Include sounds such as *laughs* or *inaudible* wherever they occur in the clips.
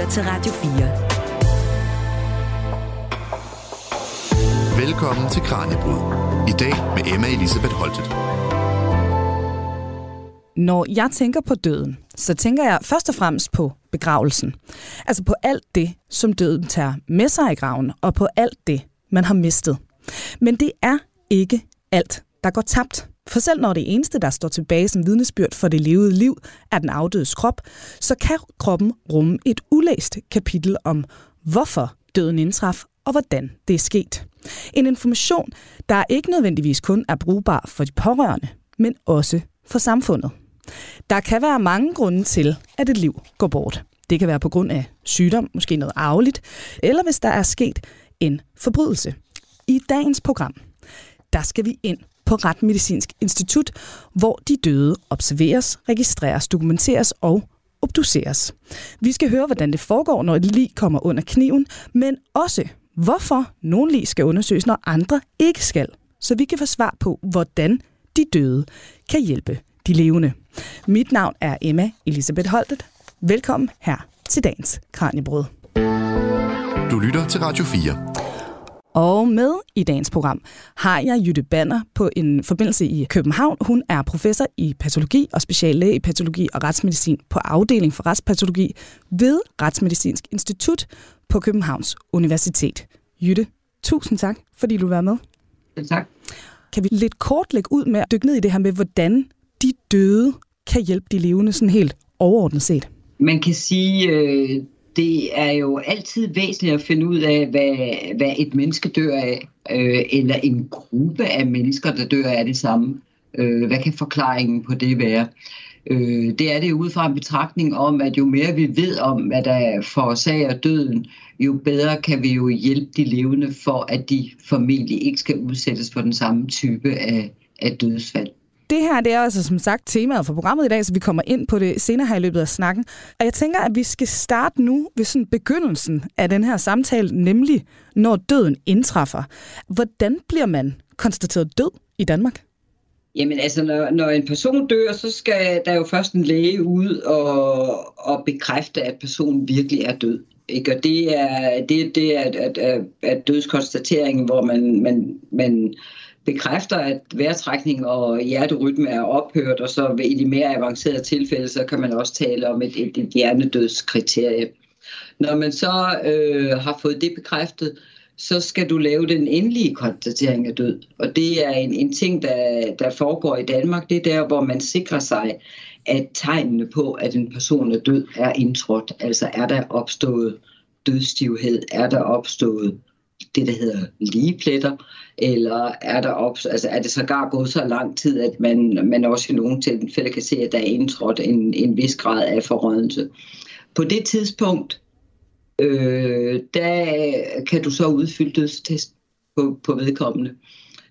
lytter til Radio 4. Velkommen til Kranjebrud. I dag med Emma Elisabeth Holtet. Når jeg tænker på døden, så tænker jeg først og fremmest på begravelsen. Altså på alt det, som døden tager med sig i graven, og på alt det, man har mistet. Men det er ikke alt, der går tabt. For selv når det eneste, der står tilbage som vidnesbyrd for det levede liv, er den afdødes krop, så kan kroppen rumme et ulæst kapitel om, hvorfor døden indtraf og hvordan det er sket. En information, der ikke nødvendigvis kun er brugbar for de pårørende, men også for samfundet. Der kan være mange grunde til, at et liv går bort. Det kan være på grund af sygdom, måske noget arveligt, eller hvis der er sket en forbrydelse. I dagens program, der skal vi ind på Retmedicinsk Institut, hvor de døde observeres, registreres, dokumenteres og obduceres. Vi skal høre, hvordan det foregår, når et lig kommer under kniven, men også hvorfor nogle lig skal undersøges, når andre ikke skal, så vi kan få svar på, hvordan de døde kan hjælpe de levende. Mit navn er Emma Elisabeth Holtet. Velkommen her til dagens Kranjebrød. Du lytter til Radio 4. Og med i dagens program har jeg Jytte Banner på en forbindelse i København. Hun er professor i patologi og speciallæge i patologi og retsmedicin på afdeling for retspatologi ved Retsmedicinsk Institut på Københavns Universitet. Jytte, tusind tak, fordi du var med. Tak. Kan vi lidt kort lægge ud med at dykke ned i det her med, hvordan de døde kan hjælpe de levende sådan helt overordnet set? Man kan sige, øh, det er jo altid væsentligt at finde ud af, hvad, hvad et menneske dør af, øh, eller en gruppe af mennesker, der dør af det samme. Øh, hvad kan forklaringen på det være? Øh, det er det ud fra en betragtning om, at jo mere vi ved om, hvad der forårsager døden, jo bedre kan vi jo hjælpe de levende for, at de formentlig ikke skal udsættes for den samme type af, af dødsfald det her det er altså som sagt temaet for programmet i dag, så vi kommer ind på det senere her i løbet af snakken. Og jeg tænker, at vi skal starte nu ved sådan begyndelsen af den her samtale, nemlig når døden indtræffer. Hvordan bliver man konstateret død i Danmark? Jamen altså, når, når en person dør, så skal der jo først en læge ud og, og bekræfte, at personen virkelig er død. Ikke? Og det er, det, det er at, at, at dødskonstateringen, hvor man, man, man bekræfter, at vejrtrækning og hjerterytme er ophørt, og så i de mere avancerede tilfælde, så kan man også tale om et, et, et hjernedødskriterie. Når man så øh, har fået det bekræftet, så skal du lave den endelige konstatering af død. Og det er en, en ting, der, der foregår i Danmark. Det er der, hvor man sikrer sig, at tegnene på, at en person er død, er indtrådt. Altså er der opstået dødstivhed, er der opstået det, der hedder ligepletter, eller er, der op, altså er det sågar gået så lang tid, at man, man også i nogle tilfælde kan se, at der er indtrådt en, en vis grad af forrødelse. På det tidspunkt, øh, der kan du så udfylde dødstest på, på vedkommende.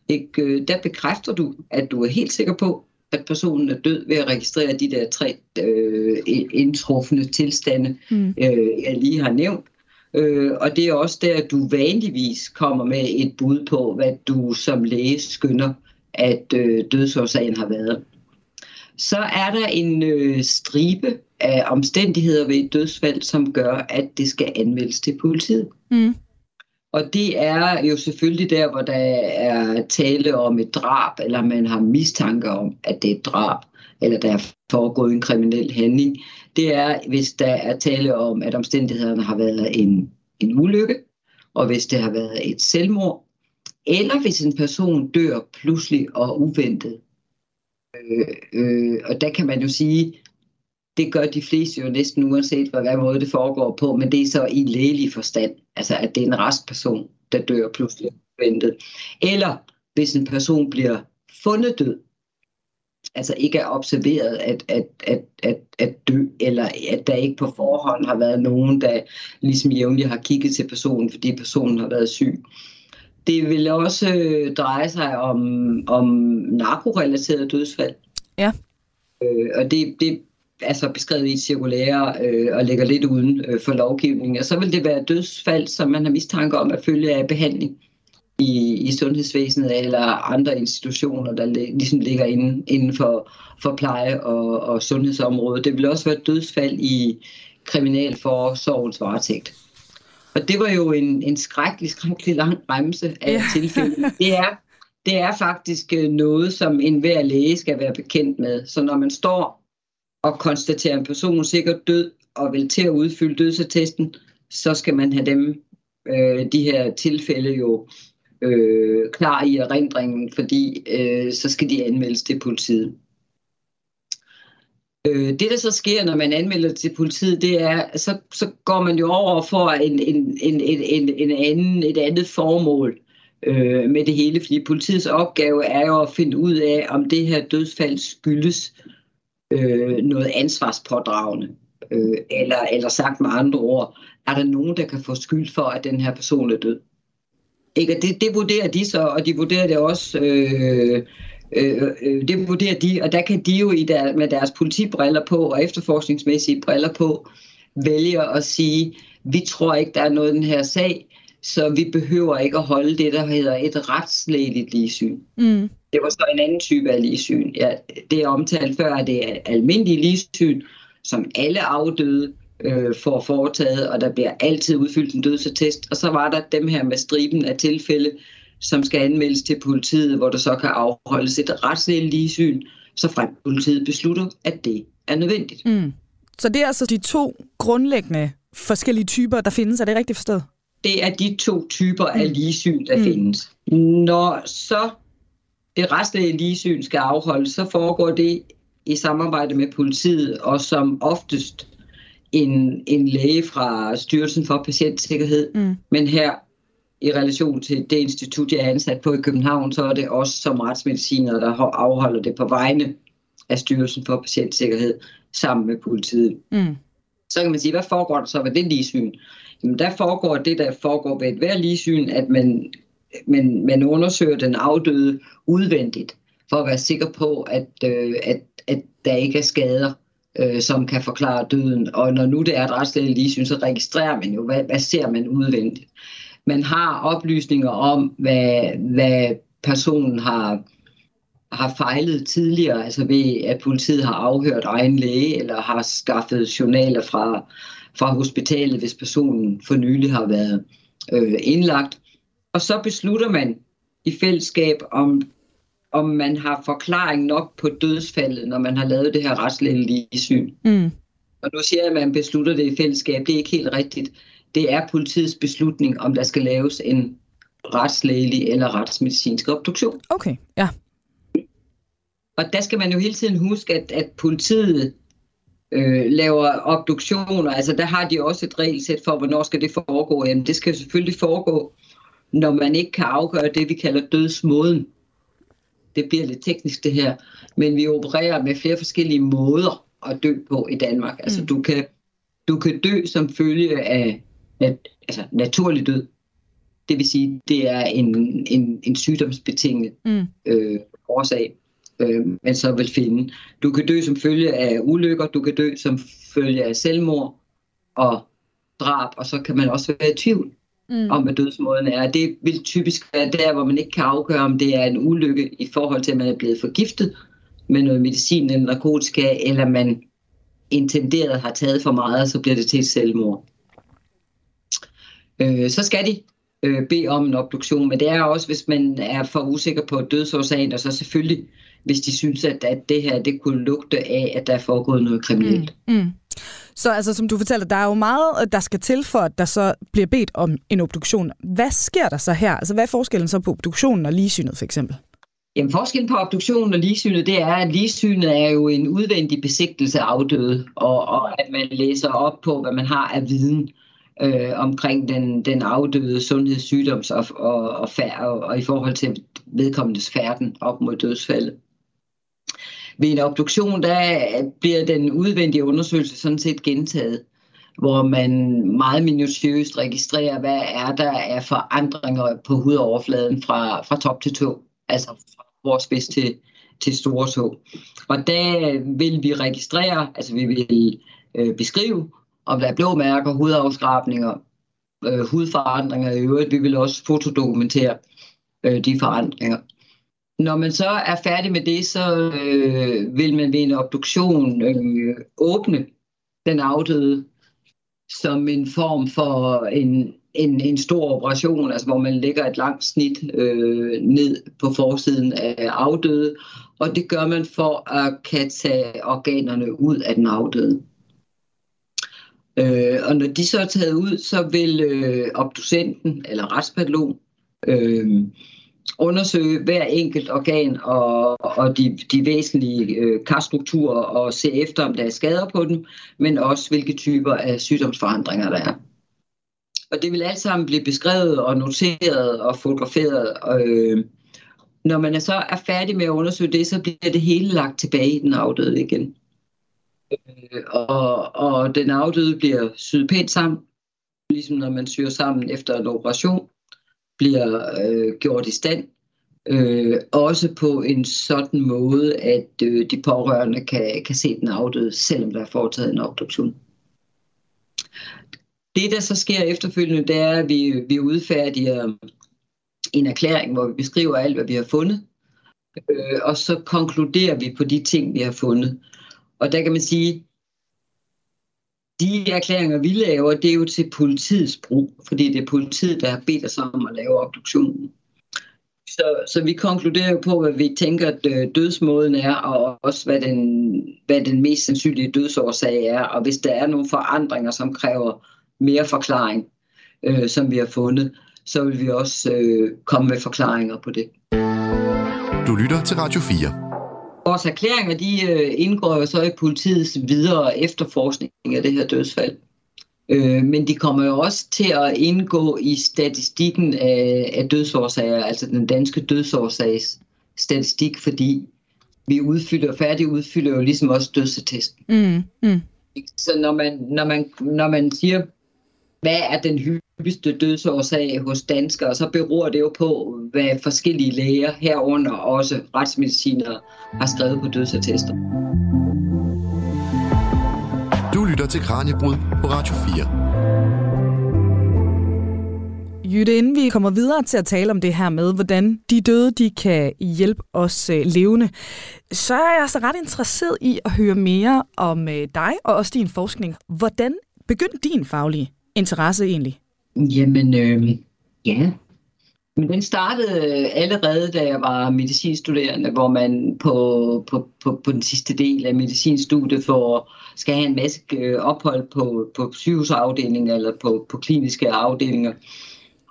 Ikke? Øh, der bekræfter du, at du er helt sikker på, at personen er død ved at registrere de der tre øh, indtruffende tilstande, mm. øh, jeg lige har nævnt. Øh, og det er også der, at du vanligvis kommer med et bud på, hvad du som læge skynder, at øh, dødsårsagen har været. Så er der en øh, stribe af omstændigheder ved et dødsfald, som gør, at det skal anmeldes til politiet. Mm. Og det er jo selvfølgelig der, hvor der er tale om et drab, eller man har mistanke om, at det er et drab, eller der er foregået en kriminel handling det er, hvis der er tale om, at omstændighederne har været en, en ulykke, og hvis det har været et selvmord, eller hvis en person dør pludselig og uventet. Øh, øh, og der kan man jo sige, det gør de fleste jo næsten uanset, hvad, hvad måde det foregår på, men det er så i lægelig forstand, altså at det er en restperson, der dør pludselig uventet. Eller hvis en person bliver fundet død, altså ikke er observeret at, at, at, at, at dø, eller at der ikke på forhånd har været nogen, der ligesom jævnligt har kigget til personen, fordi personen har været syg. Det vil også øh, dreje sig om, om narkorelateret dødsfald. Ja. Øh, og det, det altså beskrevet i cirkulære øh, og ligger lidt uden øh, for lovgivning. Og så vil det være dødsfald, som man har mistanke om at følge af behandling i, i sundhedsvæsenet eller andre institutioner, der ligesom ligger inden, inden for, for pleje og, og sundhedsområdet. Det vil også være dødsfald i kriminalforsorgens varetægt. Og det var jo en, en skrækkelig, skrækkelig lang bremse af ja. tilfælde. Det er, det er faktisk øh, noget, som enhver læge skal være bekendt med. Så når man står og konstaterer en person sikkert død og vil til at udfylde dødsattesten, så skal man have dem, øh, de her tilfælde jo øh, klar i erindringen, fordi øh, så skal de anmeldes til politiet. Øh, det, der så sker, når man anmelder til politiet, det er, så, så går man jo over for en, en, en, en, en, en anden, et andet formål øh, med det hele, fordi politiets opgave er jo at finde ud af, om det her dødsfald skyldes øh, noget ansvarspådragende. Øh, eller, eller sagt med andre ord, er der nogen, der kan få skyld for, at den her person er død? Ikke? Og det, det vurderer de så, og de vurderer det også, øh, øh, øh, det vurderer de, og der kan de jo i der, med deres politibriller på og efterforskningsmæssige briller på, vælge at sige, vi tror ikke, der er noget i den her sag, så vi behøver ikke at holde det, der hedder et retslægeligt ligesyn. Mm. Det var så en anden type af ligesyn. Ja, det er omtalt før, at det er almindelig ligesyn, som alle afdøde øh, får foretaget, og der bliver altid udfyldt en dødsattest. Og så var der dem her med striben af tilfælde, som skal anmeldes til politiet, hvor der så kan afholdes et retsligt ligesyn, så frem politiet beslutter, at det er nødvendigt. Mm. Så det er altså de to grundlæggende forskellige typer, der findes. Er det rigtigt forstået? Det er de to typer mm. af ligesyn, der mm. findes. Når så det retslige ligesyn skal afholdes, så foregår det i samarbejde med politiet, og som oftest en, en læge fra Styrelsen for Patientsikkerhed. Mm. Men her i relation til det institut, jeg er ansat på i København, så er det også som retsmediciner, der afholder det på vegne af Styrelsen for Patientsikkerhed sammen med politiet. Mm. Så kan man sige, hvad foregår der så ved det ligesyn? Jamen der foregår det, der foregår ved et hver ligesyn, at man, man, man undersøger den afdøde udvendigt, for at være sikker på, at, øh, at, at der ikke er skader øh, som kan forklare døden. Og når nu det er et retslægeligt synes, så registrerer man jo, hvad, hvad ser man udvendigt. Man har oplysninger om, hvad, hvad personen har, har fejlet tidligere, altså ved at politiet har afhørt egen læge, eller har skaffet journaler fra, fra hospitalet, hvis personen for nylig har været øh, indlagt. Og så beslutter man i fællesskab, om om man har forklaring nok på dødsfaldet, når man har lavet det her retslægelige syn. Mm. Og nu siger jeg, at man beslutter det i fællesskab. Det er ikke helt rigtigt. Det er politiets beslutning, om der skal laves en retslægelig eller retsmedicinsk obduktion. Okay, ja. Og der skal man jo hele tiden huske, at, at politiet øh, laver obduktioner. Altså der har de også et regelsæt for, hvornår skal det foregå. Jamen det skal selvfølgelig foregå, når man ikke kan afgøre det, vi kalder dødsmåden det bliver lidt teknisk det her, men vi opererer med flere forskellige måder at dø på i Danmark. Altså mm. du kan, du kan dø som følge af nat, altså, naturlig død. Det vil sige, det er en, en, en sygdomsbetinget mm. øh, årsag, øh, man så vil finde. Du kan dø som følge af ulykker, du kan dø som følge af selvmord og drab, og så kan man også være i tvivl mm. om, hvad dødsmåden er. Det vil typisk være der, hvor man ikke kan afgøre, om det er en ulykke i forhold til, at man er blevet forgiftet med noget medicin eller narkotika, eller man intenderet har taget for meget, og så bliver det til et selvmord. Øh, så skal de øh, bede om en obduktion, men det er også, hvis man er for usikker på dødsårsagen, og så selvfølgelig, hvis de synes, at, at det her det kunne lugte af, at der er foregået noget kriminelt. Mm. Mm. Så altså, som du fortæller, der er jo meget, øh, der skal til for, at der så bliver bedt om en obduktion. Hvad sker der så her? Altså, hvad er forskellen så på obduktionen og ligesynet for eksempel? Jamen, forskellen på obduktionen og ligesynet, det er, at ligesynet er jo en udvendig besigtelse af afdøde, og, og at man læser op på, hvad man har af viden øh, omkring den, den afdøde sundheds-, sygdoms- og, og, og, færd, og, og i forhold til vedkommendes færden op mod dødsfaldet. Ved en obduktion, der bliver den udvendige undersøgelse sådan set gentaget, hvor man meget minutiøst registrerer, hvad er der af forandringer på hudoverfladen fra, fra top til tå, altså fra vores spids til, til store tå. Og der vil vi registrere, altså vi vil øh, beskrive, om der er blå mærker, hudafskrabninger, øh, hudforandringer i øvrigt. Vi vil også fotodokumentere øh, de forandringer. Når man så er færdig med det, så øh, vil man ved en obduktion øh, åbne den afdøde som en form for en, en, en stor operation, altså hvor man lægger et langt snit øh, ned på forsiden af afdøde, og det gør man for at kan tage organerne ud af den afdøde. Øh, og når de så er taget ud, så vil øh, obducenten eller retspatologen øh, undersøge hver enkelt organ og, og de, de væsentlige øh, karstrukturer og se efter, om der er skader på dem, men også hvilke typer af sygdomsforandringer der er. Og det vil alt sammen blive beskrevet og noteret og fotograferet. Og, øh, når man så er færdig med at undersøge det, så bliver det hele lagt tilbage i den afdøde igen. Øh, og, og den afdøde bliver syet pænt sammen, ligesom når man syr sammen efter en operation, bliver øh, gjort i stand. Øh, også på en sådan måde, at øh, de pårørende kan, kan se den afdøde, selvom der er foretaget en obduktion. Det, der så sker efterfølgende, det er, at vi, vi udfærdiger en erklæring, hvor vi beskriver alt, hvad vi har fundet, øh, og så konkluderer vi på de ting, vi har fundet. Og der kan man sige, de erklæringer, vi laver, det er jo til politiets brug, fordi det er politiet, der har bedt os om at lave obduktionen. Så, så vi konkluderer jo på, hvad vi tænker, at øh, dødsmåden er, og også hvad den, hvad den mest sandsynlige dødsårsag er. Og hvis der er nogle forandringer, som kræver mere forklaring, øh, som vi har fundet, så vil vi også øh, komme med forklaringer på det. Du lytter til Radio 4. Vores erklæringer de øh, indgår jo så i politiets videre efterforskning af det her dødsfald. Øh, men de kommer jo også til at indgå i statistikken af, af dødsårsager, altså den danske dødsårsags statistik, fordi vi udfylder, færdig udfylder jo ligesom også dødsattesten. Mm, mm. Så når man, når, man, når man siger, hvad er den hyppigste dødsårsag hos danskere, så beror det jo på, hvad forskellige læger herunder også retsmedicinere har skrevet på dødsattester. Du lytter til Kranjebrud på Radio 4. Jytte, inden vi kommer videre til at tale om det her med, hvordan de døde de kan hjælpe os øh, levende, så er jeg altså ret interesseret i at høre mere om øh, dig og også din forskning. Hvordan begyndte din faglige interesse egentlig? Jamen, øh, ja. Men den startede allerede, da jeg var medicinstuderende, hvor man på, på, på, på den sidste del af medicinstudiet får, skal have en masse øh, ophold på, på sygehusafdelinger eller på, på kliniske afdelinger.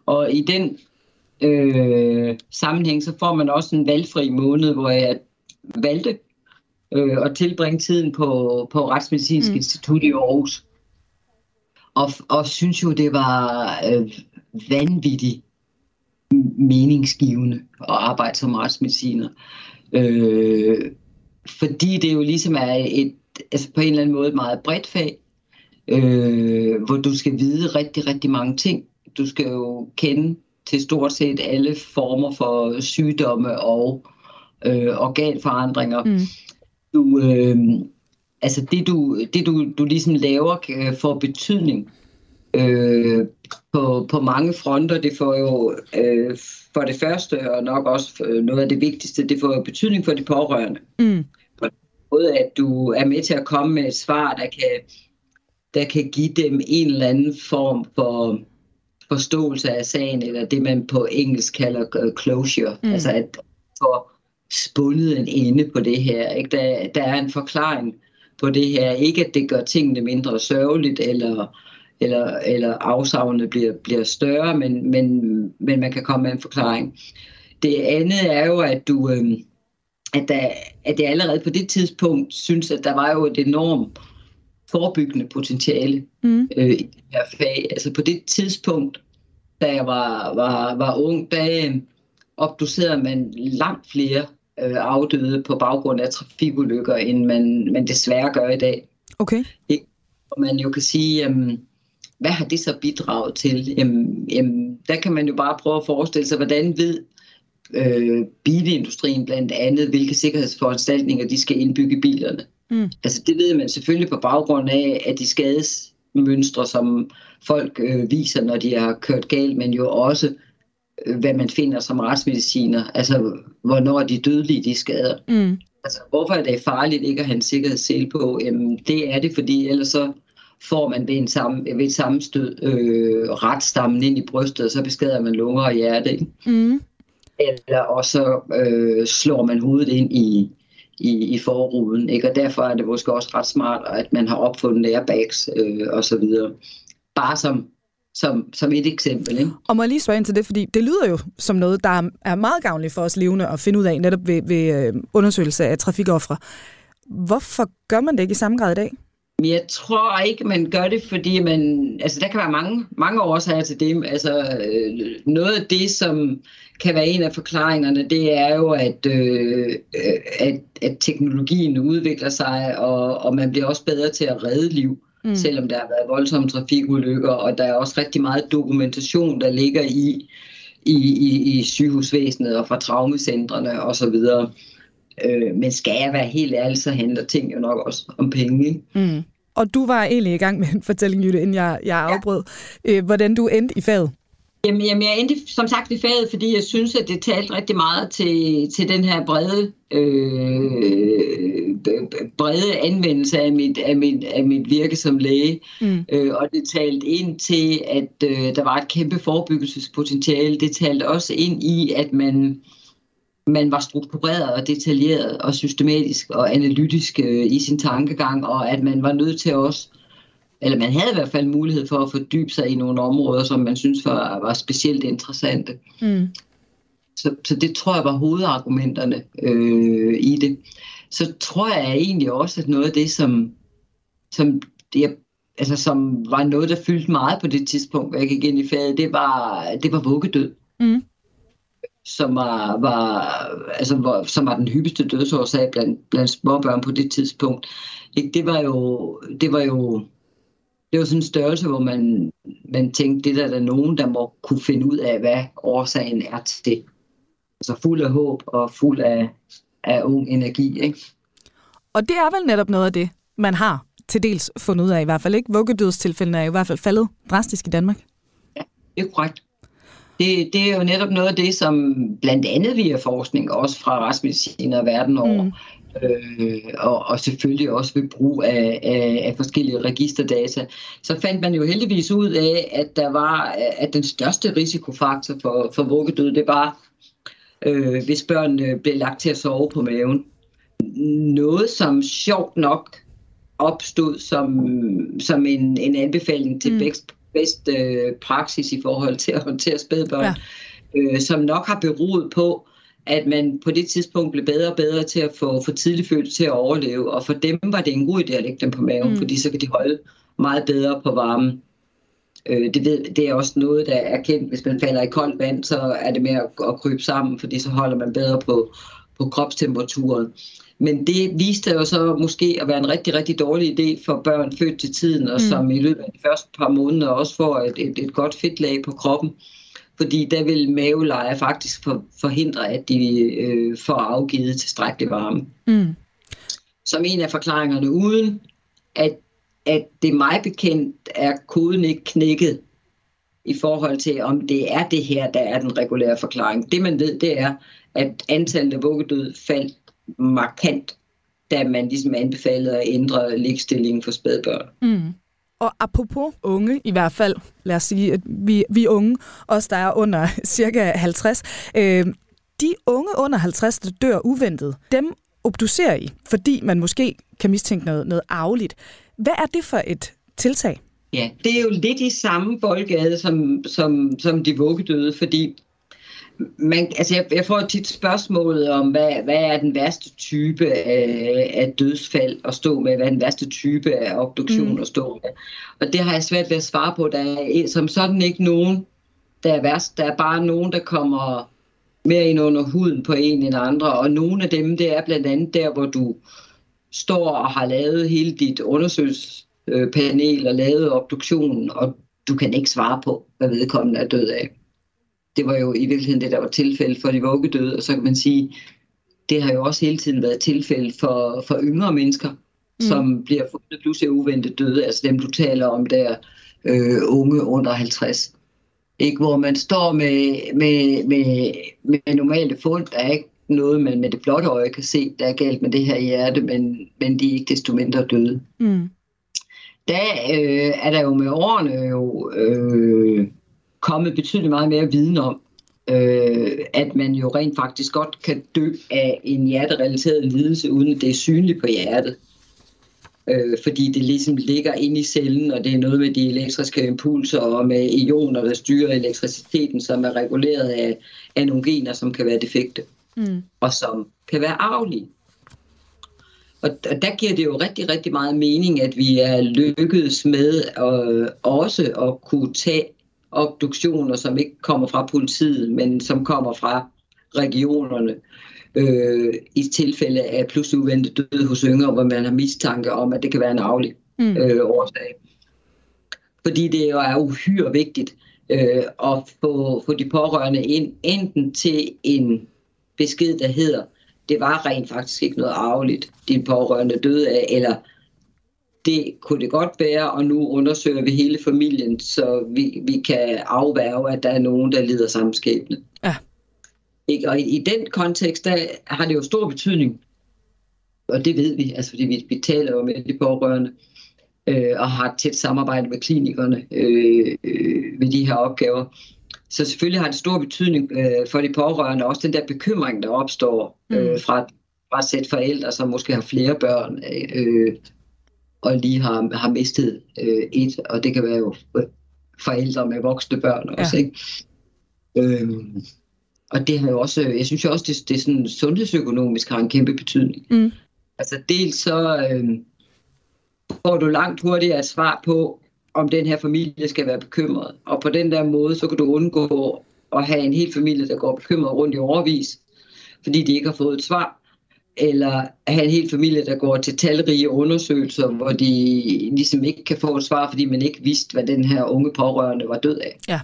Og i den øh, sammenhæng, så får man også en valgfri måned, hvor jeg valgte øh, at tilbringe tiden på, på Retsmedicinsk mm. Institut i Aarhus og, og synes jo, det var øh, vanvittigt meningsgivende at arbejde som retsmediciner. Øh, fordi det jo ligesom er et, altså på en eller anden måde et meget bredt fag, øh, hvor du skal vide rigtig, rigtig mange ting. Du skal jo kende til stort set alle former for sygdomme og øh, organforandringer. Mm. Du, øh, altså det du, det du, du ligesom laver får betydning øh, på, på mange fronter. Det får jo øh, for det første, og nok også noget af det vigtigste, det får jo betydning for de pårørende. Mm. Både at du er med til at komme med et svar, der kan, der kan give dem en eller anden form for forståelse af sagen, eller det man på engelsk kalder closure. Mm. Altså at få spundet en ende på det her. Ikke? Der, der er en forklaring på det her. Ikke at det gør tingene mindre sørgeligt, eller, eller, eller afsavnet bliver, bliver større, men, men, men man kan komme med en forklaring. Det andet er jo, at du... Øh, at, der, at jeg allerede på det tidspunkt synes, at der var jo et enormt forebyggende potentiale mm. øh, i det her fag. Altså på det tidspunkt, da jeg var, var, var ung, der øh, obducerede man langt flere øh, afdøde på baggrund af trafikulykker, end man, man desværre gør i dag. Okay. Det, og man jo kan sige, jamen, hvad har det så bidraget til? Jamen, jamen, der kan man jo bare prøve at forestille sig, hvordan ved øh, bilindustrien blandt andet, hvilke sikkerhedsforanstaltninger de skal indbygge i bilerne. Mm. Altså det ved man selvfølgelig på baggrund af, at de skadesmønstre, som folk øh, viser, når de har kørt galt, men jo også hvad man finder som retsmediciner, altså hvornår de dødelige de skader. Mm. Altså hvorfor er det farligt ikke at have en sikkerhedssel på? Jamen det er det, fordi ellers så får man ved, en sammen, ved et sammenstød øh, retstammen ind i brystet, og så beskader man lunger og hjerte. Ikke? Mm. Eller også øh, slår man hovedet ind i, i, i forruden. Ikke? Og derfor er det måske også ret smart, at man har opfundet airbags øh, og så videre. Bare som, som, som et eksempel. Ikke? Og må jeg lige spørge ind til det, fordi det lyder jo som noget, der er meget gavnligt for os levende at finde ud af, netop ved, ved øh, undersøgelse af trafikoffre. Hvorfor gør man det ikke i samme grad i dag? Jeg tror ikke, man gør det, fordi man, altså der kan være mange, mange årsager til det. Altså øh, noget af det, som kan være en af forklaringerne, det er jo, at, øh, at, at teknologien udvikler sig, og, og man bliver også bedre til at redde liv, mm. selvom der har været voldsomme trafikulykker, og der er også rigtig meget dokumentation, der ligger i, i, i, i sygehusvæsenet og fra traumecentrene osv. Øh, men skal jeg være helt ærlig, så handler ting jo nok også om penge. Ikke? Mm. Og du var egentlig i gang med en fortælling, Jytte, inden jeg, jeg afbrød. Ja. Øh, hvordan du endte i faget? Jamen, jamen, jeg endte som sagt i faget, fordi jeg synes, at det talte rigtig meget til, til den her brede, øh, brede anvendelse af mit, af, mit, af mit virke som læge. Mm. Øh, og det talte ind til, at øh, der var et kæmpe forebyggelsespotentiale. Det talte også ind i, at man, man var struktureret og detaljeret og systematisk og analytisk øh, i sin tankegang, og at man var nødt til også eller man havde i hvert fald mulighed for at fordybe sig i nogle områder, som man synes var, var specielt interessante. Mm. Så, så det tror jeg var hovedargumenterne øh, i det. Så tror jeg egentlig også, at noget af det, som, som, det, altså, som var noget, der fyldte meget på det tidspunkt, hvor jeg gik ind i faget, det var, det var vuggedød. Mm. Som var, var, altså, hvor, som var den hyppigste dødsårsag blandt, blandt småbørn på det tidspunkt. Ikke? Det var jo, det var jo det var sådan en størrelse, hvor man, man tænkte, det der er der nogen, der må kunne finde ud af, hvad årsagen er til det. Altså fuld af håb og fuld af, af ung energi. Ikke? Og det er vel netop noget af det, man har til dels fundet ud af i hvert fald. ikke. Vuggedødstilfældene er i hvert fald faldet drastisk i Danmark. Ja, det er korrekt. Det, det er jo netop noget af det, som blandt andet via forskning, også fra retsmediciner verden over, mm øh, og, og selvfølgelig også ved brug af, af, af forskellige registerdata, så fandt man jo heldigvis ud af, at der var at den største risikofaktor for, for vuggedød, det var, øh, hvis børnene blev lagt til at sove på maven. Noget, som sjovt nok opstod som, som en, en anbefaling til mm. bedst, bedst øh, praksis i forhold til at håndtere spædbørn, ja. øh, som nok har beroet på, at man på det tidspunkt blev bedre og bedre til at få for tidligt født til at overleve, og for dem var det en god idé at lægge dem på maven, mm. fordi så kan de holde meget bedre på varmen. Øh, det, ved, det er også noget, der er kendt. Hvis man falder i koldt vand, så er det med at, at krybe sammen, fordi så holder man bedre på, på kropstemperaturen. Men det viste jo så måske at være en rigtig, rigtig dårlig idé for børn født til tiden, og mm. som i løbet af de første par måneder også får et, et, et godt fedtlag på kroppen fordi der vil maveleje faktisk for, forhindre, at de øh, får afgivet tilstrækkelig varme. Mm. Som en af forklaringerne, uden at, at det mig bekendt er koden ikke knækket i forhold til, om det er det her, der er den regulære forklaring. Det man ved, det er, at antallet af vuggedød faldt markant, da man ligesom anbefalede at ændre ligestillingen for spædbørn. Mm. Og apropos unge, i hvert fald, lad os sige, at vi, vi er unge, os der er under *laughs* cirka 50, øh, de unge under 50, der dør uventet, dem obducerer I, fordi man måske kan mistænke noget, noget arveligt. Hvad er det for et tiltag? Ja, det er jo lidt i samme boldgade som, som, som de vuggedøde, fordi man, altså jeg, jeg får tit spørgsmålet om, hvad, hvad er den værste type af, af dødsfald at stå med, hvad er den værste type af obduktion mm. at stå med. Og det har jeg svært ved at svare på. Der er som sådan ikke nogen, der er værst. Der er bare nogen, der kommer mere ind under huden på en end andre. Og nogle af dem, det er blandt andet der, hvor du står og har lavet hele dit undersøgelsespanel og lavet obduktionen, og du kan ikke svare på, hvad vedkommende er død af det var jo i virkeligheden det, der var tilfælde for de vuggedøde, og så kan man sige, det har jo også hele tiden været tilfælde for, for yngre mennesker, mm. som bliver fundet pludselig uventet døde, altså dem du taler om der, øh, unge under 50. Ikke, hvor man står med, med, med, med normale fund, der er ikke noget, man med det blotte øje kan se, der er galt med det her hjerte, men, men de er ikke desto mindre døde. Mm. der øh, er der jo med årene jo øh, kommet betydeligt meget mere viden om, øh, at man jo rent faktisk godt kan dø af en hjerterelateret lidelse, uden at det er synligt på hjertet. Øh, fordi det ligesom ligger inde i cellen, og det er noget med de elektriske impulser og med ioner, der styrer elektriciteten, som er reguleret af, af nogle gener, som kan være defekte, mm. og som kan være arvelige. Og, der giver det jo rigtig, rigtig meget mening, at vi er lykkedes med at, også at kunne tage obduktioner, som ikke kommer fra politiet, men som kommer fra regionerne øh, i tilfælde af pludselig uventet død hos yngre, hvor man har mistanke om, at det kan være en aflig mm. øh, årsag. Fordi det jo er uhyre vigtigt øh, at få, få de pårørende ind, enten til en besked, der hedder, det var rent faktisk ikke noget arveligt, din pårørende døde af, eller det kunne det godt være, og nu undersøger vi hele familien, så vi, vi kan afværge, at der er nogen, der lider samme skæbne. Ja. Ikke? Og i, i den kontekst, der har det jo stor betydning, og det ved vi, altså fordi vi, vi taler jo med de pårørende, øh, og har et tæt samarbejde med klinikerne øh, øh, ved de her opgaver. Så selvfølgelig har det stor betydning øh, for de pårørende, også den der bekymring, der opstår øh, mm. fra, fra sæt forældre, som måske har flere børn, øh, og lige har, har mistet øh, et, og det kan være jo forældre med voksne børn også, ja. ikke? Øh, og det har jo også, jeg synes jo også, det, det er sådan sundhedsøkonomisk har en kæmpe betydning. Mm. Altså dels så øh, får du langt hurtigere et svar på, om den her familie skal være bekymret. Og på den der måde, så kan du undgå at have en hel familie, der går bekymret rundt i overvis, fordi de ikke har fået et svar. Eller have en hel familie, der går til talrige undersøgelser, hvor de ligesom ikke kan få et svar, fordi man ikke vidste, hvad den her unge pårørende var død af. Ja.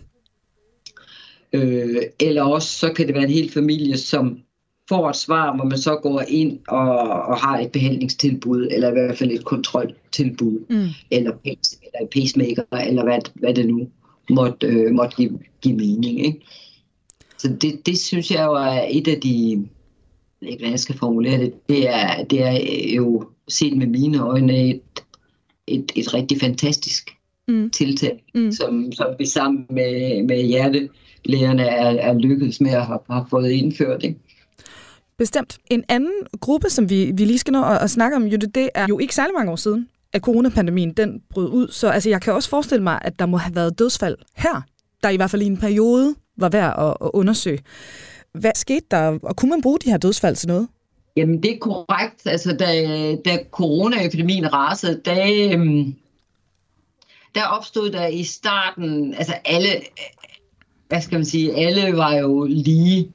Øh, eller også så kan det være en hel familie, som får et svar, hvor man så går ind og, og har et behandlingstilbud, eller i hvert fald et kontroltilbud, mm. eller, pace, eller en pacemaker, eller hvad, hvad det nu måtte, øh, måtte give, give mening. Ikke? Så det, det synes jeg jo er et af de, ikke hvad jeg skal formulere det, det er, det er jo set med mine øjne et, et, et rigtig fantastisk mm. tiltag, mm. Som, som vi sammen med, med hjertelægerne er, er lykkedes med at have, have fået indført. Ikke? Bestemt. En anden gruppe, som vi, vi lige skal nå at, at snakke om, Jutta, det er jo ikke særlig mange år siden, at coronapandemien den brød ud. Så altså, jeg kan også forestille mig, at der må have været dødsfald her, der i hvert fald i en periode var værd at, at undersøge. Hvad skete der, og kunne man bruge de her dødsfald til noget? Jamen, det er korrekt. Altså, da, da coronaepidemien rasede, der, øhm, der opstod der i starten, altså alle, hvad skal man sige, alle var jo lige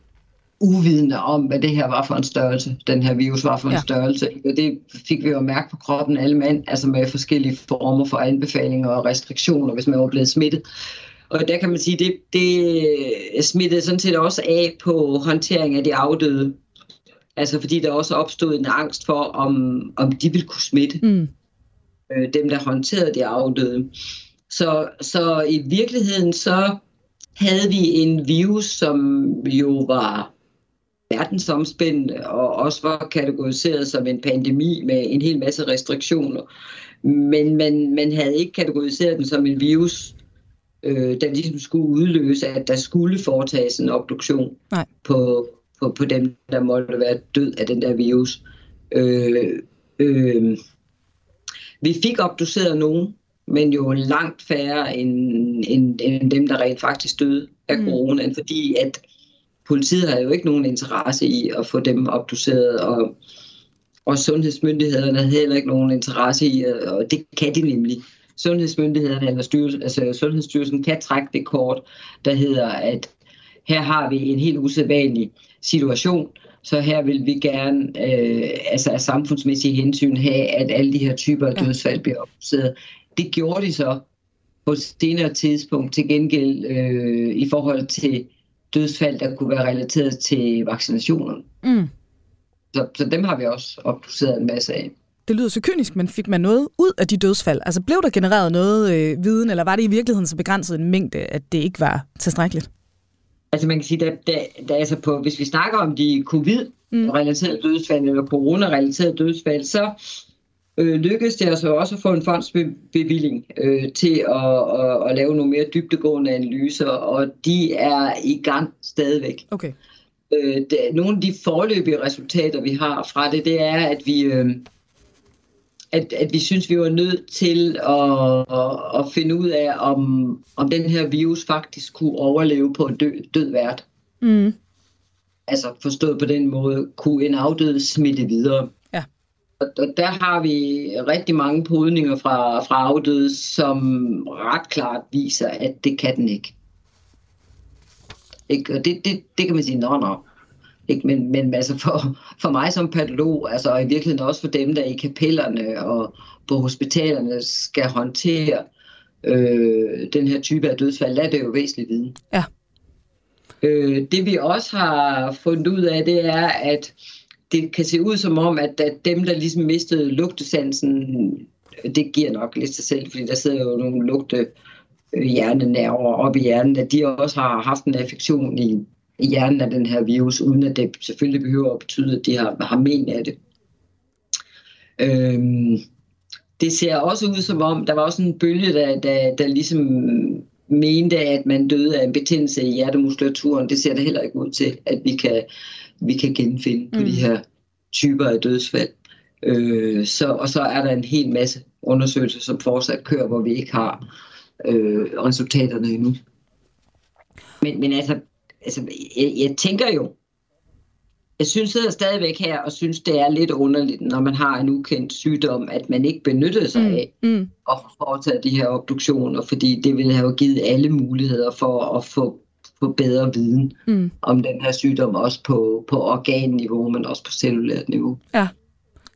uvidende om, hvad det her var for en størrelse, den her virus var for en ja. størrelse. Og det fik vi jo mærke på kroppen alle mænd, altså med forskellige former for anbefalinger og restriktioner, hvis man var blevet smittet. Og der kan man sige, det, det smittede sådan set også af på håndtering af de afdøde. Altså fordi der også opstod en angst for, om, om de ville kunne smitte. Mm. Øh, dem, der håndterede de afdøde. Så, så i virkeligheden så havde vi en virus, som jo var verdensomspændende og også var kategoriseret som en pandemi med en hel masse restriktioner. Men man, man havde ikke kategoriseret den som en virus, øh, der ligesom skulle udløse, at der skulle foretages en obduktion Nej. På, på, på dem, der måtte være død af den der virus. Øh, øh, vi fik obduceret nogen, men jo langt færre end, end, end dem, der rent faktisk døde af mm. corona, fordi at politiet har jo ikke nogen interesse i at få dem obduceret, og, og sundhedsmyndighederne har heller ikke nogen interesse i, og det kan de nemlig. Sundhedsmyndighederne eller styrelsen, altså Sundhedsstyrelsen kan trække det kort, der hedder, at her har vi en helt usædvanlig situation, så her vil vi gerne øh, altså af samfundsmæssige hensyn have, at alle de her typer af dødsfald bliver obduceret. Det gjorde de så på et senere tidspunkt til gengæld øh, i forhold til dødsfald, der kunne være relateret til vaccinationerne. Mm. Så, så dem har vi også obduceret en masse af. Det lyder så kynisk, men fik man noget ud af de dødsfald? Altså blev der genereret noget øh, viden, eller var det i virkeligheden så begrænset en mængde, at det ikke var tilstrækkeligt? Altså man kan sige, at der, der, altså på, hvis vi snakker om de covid-relaterede mm. dødsfald eller corona-relaterede dødsfald, så øh, lykkedes det altså også at få en fondsbevilling øh, til at, at, at lave nogle mere dybdegående analyser, og de er i gang stadigvæk. Okay. Øh, det, nogle af de forløbige resultater, vi har fra det, det er, at vi... Øh, at, at vi synes, vi var nødt til at, at, at finde ud af, om, om den her virus faktisk kunne overleve på en død, død vært. Mm. Altså forstået på den måde, kunne en afdød smitte videre. Ja. Og, og der har vi rigtig mange podninger fra, fra afdøde, som ret klart viser, at det kan den ikke. ikke? Og det, det, det kan man sige, nå, nå. Ikke? Men, men altså for, for mig som patolog, altså, og i virkeligheden også for dem, der i kapellerne og på hospitalerne skal håndtere øh, den her type af dødsfald, der er det jo væsentlig viden. Ja. Øh, det vi også har fundet ud af, det er, at det kan se ud som om, at, at dem, der ligesom mistede lugtesansen, det giver nok lidt sig selv, fordi der sidder jo nogle lugte hjernenerver op i hjernen, at de også har haft en affektion i, i hjernen af den her virus, uden at det selvfølgelig behøver at betyde, at de har, har men af det. Øhm, det ser også ud som om, der var også en bølge, der, der, der ligesom mente, at man døde af en betændelse i hjertemuskulaturen. Det ser det heller ikke ud til, at vi kan, vi kan genfinde på mm. de her typer af dødsfald. Øh, så, og så er der en hel masse undersøgelser, som fortsat kører, hvor vi ikke har øh, resultaterne endnu. Men, men altså, altså jeg, jeg tænker jo, jeg synes sidder stadigvæk her og synes, det er lidt underligt, når man har en ukendt sygdom, at man ikke benytter sig af mm. Mm. at foretage de her obduktioner, fordi det ville have givet alle muligheder for at få, få bedre viden Mm. om den her sygdom, også på, på organniveau, men også på cellulært niveau. Ja.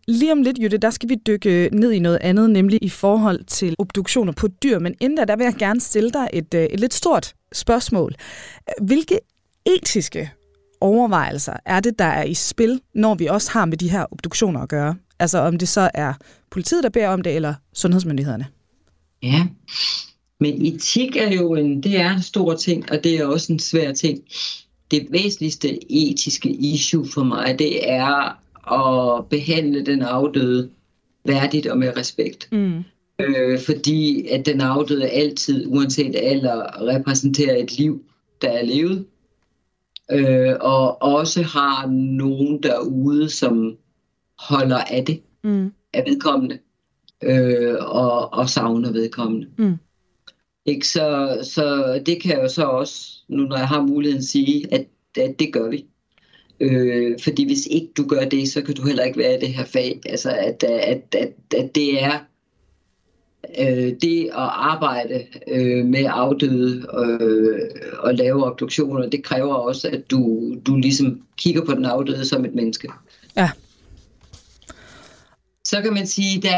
Lige om lidt, Jytte, der skal vi dykke ned i noget andet, nemlig i forhold til obduktioner på dyr. Men inden da, der vil jeg gerne stille dig et, øh, et lidt stort spørgsmål. Hvilke etiske overvejelser er det, der er i spil, når vi også har med de her obduktioner at gøre? Altså om det så er politiet, der beder om det, eller sundhedsmyndighederne? Ja, men etik er jo en, det er en stor ting, og det er også en svær ting. Det væsentligste etiske issue for mig, det er at behandle den afdøde værdigt og med respekt. Mm. Øh, fordi at den afdøde altid, uanset alder, repræsenterer et liv, der er levet. Øh, og også har nogen derude, som holder af det, Mm. af vedkommende, øh, og, og savner vedkommende. Mm. Ikke? Så, så det kan jeg jo så også, nu når jeg har muligheden, sige, at, at det gør vi. Øh, fordi hvis ikke du gør det, så kan du heller ikke være i det her fag. Altså at, at, at, at det er øh, det at arbejde øh, med afdøde øh, og lave obduktioner, det kræver også, at du, du ligesom kigger på den afdøde som et menneske. Ja. Så kan man sige, der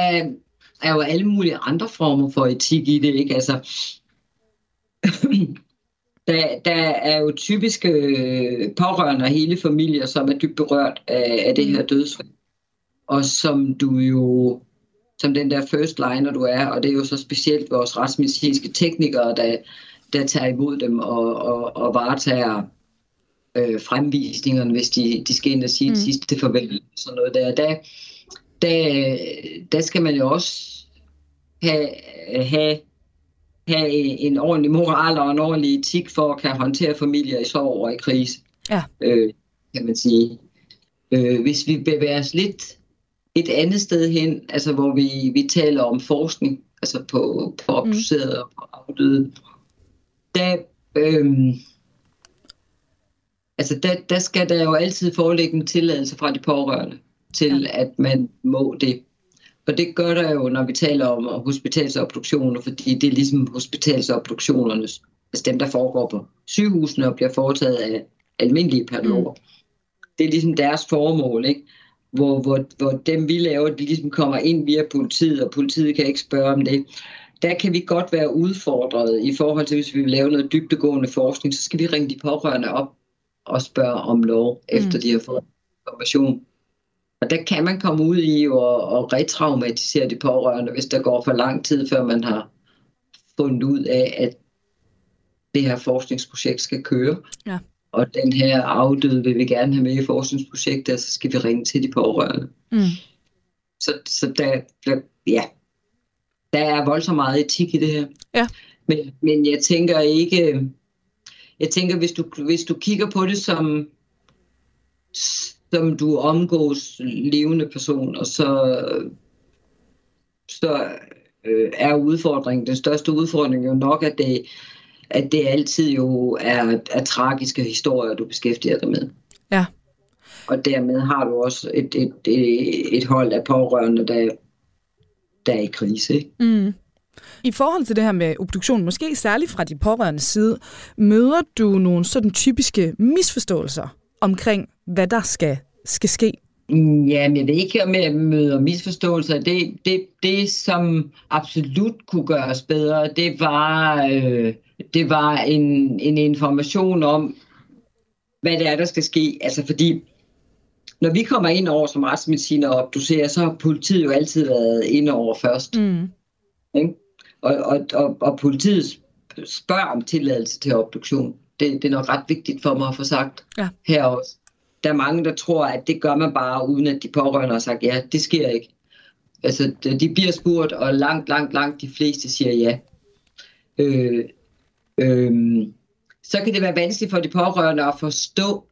er jo alle mulige andre former for etik i det, ikke? Altså, *clears throat* der, der er jo typiske øh, pårørende og hele familier, som er dybt berørt af, af det her dødsfald. Og som du jo, som den der first liner du er, og det er jo så specielt vores retsmedicinske teknikere, der, der tager imod dem og, og, og varetager øh, fremvisningerne, hvis de, de skal ind og sige mm. sidste farvel. Sådan noget der. Der, der, der skal man jo også have, have have en ordentlig moral og en ordentlig etik for at kan håndtere familier i sorg og i krise, Ja. øh, kan man sige. Øh, hvis vi bevæger os lidt et andet sted hen, altså hvor vi, vi taler om forskning, altså på, på obducerede og på afdøde, der, øhm, altså der, der skal der jo altid foreligge en tilladelse fra de pårørende til, ja. at man må det. Og det gør der jo, når vi taler om hospitalsobduktioner, fordi det er ligesom hospitalsobduktionernes, altså dem, der foregår på sygehusene og bliver foretaget af almindelige patologer. Mm. Det er ligesom deres formål, ikke? Hvor, hvor, hvor dem vi laver, de ligesom kommer ind via politiet, og politiet kan ikke spørge om det. Der kan vi godt være udfordret i forhold til, hvis vi vil lave noget dybdegående forskning, så skal vi ringe de pårørende op og spørge om lov, efter de har fået information. Og der kan man komme ud i og, og retraumatisere de pårørende, hvis der går for lang tid, før man har fundet ud af, at det her forskningsprojekt skal køre. Ja. Og den her afdøde vil vi gerne have med i forskningsprojektet, og så skal vi ringe til de pårørende. Mm. Så, så der, der, ja, der er voldsomt meget etik i det her. Ja. Men, men jeg tænker ikke, jeg tænker, hvis du, hvis du kigger på det som, som du omgås levende personer, så, så øh, er udfordringen, den største udfordring jo nok, at det, at det altid jo er, er tragiske historier, du beskæftiger dig med. Ja. Og dermed har du også et, et, et, et hold af pårørende, der, der er i krise. Ikke? Mm. I forhold til det her med obduktion, måske særligt fra de pårørende side, møder du nogle sådan typiske misforståelser omkring, hvad der skal, skal ske? Ja, men jeg ved ikke, om jeg møder misforståelser. Det, det, det, som absolut kunne gøres bedre, det var, øh, det var en, en information om, hvad det er, der skal ske. Altså fordi, når vi kommer ind over som retsmediciner og obducerer, så har politiet jo altid været ind over først. Mm. Ikke? Og, og, og, og politiet spørger om tilladelse til obduktion. Det, det er nok ret vigtigt for mig at få sagt Ja. her også. Der er mange, der tror, at det gør man bare, uden at de pårørende har sagt, ja, det sker ikke. Altså, de de bliver spurgt, og langt, langt, langt de fleste siger ja. Øh, øh, så kan det være vanskeligt for de pårørende at forstå,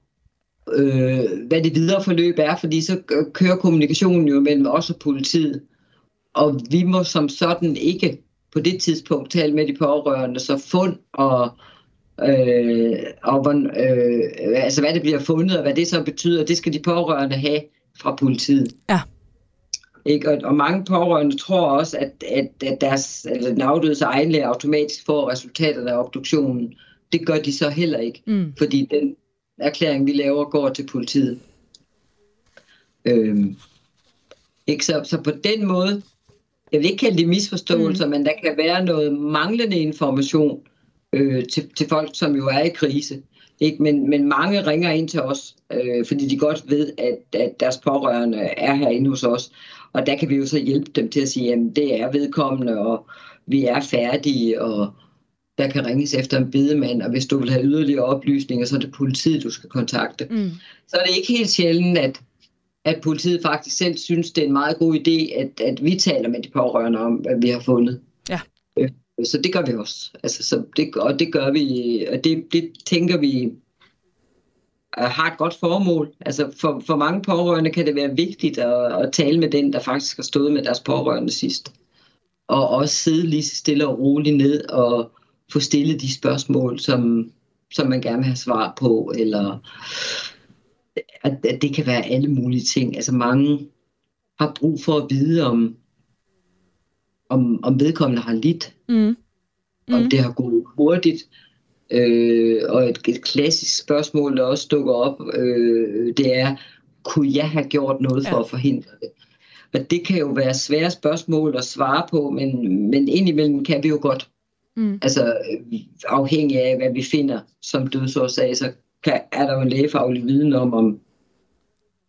øh, hvad det videre forløb er, fordi så kører kommunikationen jo mellem os og politiet. Og vi må som sådan ikke på det tidspunkt tale med de pårørende, så fund og, øh, og hvor- øh, altså hvad det bliver fundet, og hvad det så betyder, det skal de pårørende have fra politiet. Ja. Ikke? Og, og mange pårørende tror også, at, at, at deres, altså den afdødes egen læge automatisk får resultaterne af obduktionen. Det gør de så heller ikke, Mm. fordi den erklæring, vi laver, går til politiet. Øhm, ikke? Så, så på den måde, jeg vil ikke kalde det misforståelser, mm. men der kan være noget manglende information øh, til, til folk, som jo er i krise. Ikke? Men, men mange ringer ind til os, øh, fordi de godt ved, at, at deres pårørende er herinde hos os. Og der kan vi jo så hjælpe dem til at sige, at det er vedkommende, og vi er færdige, og der kan ringes efter en bedemand, og hvis du vil have yderligere oplysninger, så er det politiet, du skal kontakte. Mm. Så er det ikke helt sjældent, at, at politiet faktisk selv synes, det er en meget god idé, at, at vi taler med de pårørende om, hvad vi har fundet. Ja. Øh, Så det gør vi også. Altså, så det, og det gør vi, og det, det tænker vi har et godt formål. Altså for, for mange pårørende kan det være vigtigt at, at tale med den, der faktisk har stået med deres pårørende sidst. Og også sidde lige stille og roligt ned og få stillet de spørgsmål, som, som man gerne vil have svar på, eller at, at det kan være alle mulige ting. Altså mange har brug for at vide, om, om, om vedkommende har lidt, Mm. om det har gået hurtigt. Øh, og et, et klassisk spørgsmål, der også dukker op, øh, det er, kunne jeg have gjort noget for Ja. at forhindre det? Og det kan jo være svære spørgsmål at svare på, men, men indimellem kan vi jo godt. Mm. Altså afhængig af, hvad vi finder som dødsårsag, så kan, er der jo en lægefaglig viden om, om,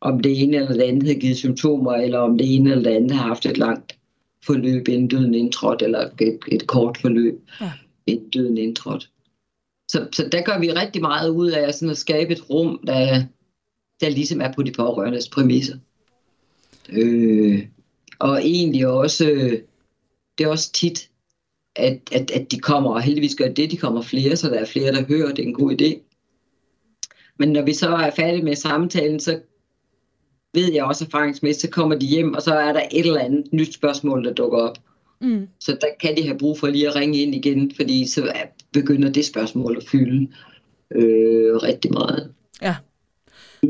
om det ene eller det andet har givet symptomer, eller om det ene eller det andet har haft et langt forløb, inden døden indtrådte, eller et, et kort forløb, Ja. inden døden indtrådte. Så, så der gør vi rigtig meget ud af sådan at skabe et rum, der, der ligesom er på de pårørendes præmisser. Øh, og egentlig også, det er også tit, at, at, at de kommer, og heldigvis gør det, de kommer flere, så der er flere, der hører, det er en god idé. Men når vi så er færdige med samtalen, så ved jeg også erfaringsmæssigt, så kommer de hjem, og så er der et eller andet nyt spørgsmål, der dukker op. Mm. Så der kan de have brug for lige at ringe ind igen, fordi så begynder det spørgsmål at fylde øh, rigtig meget. Ja.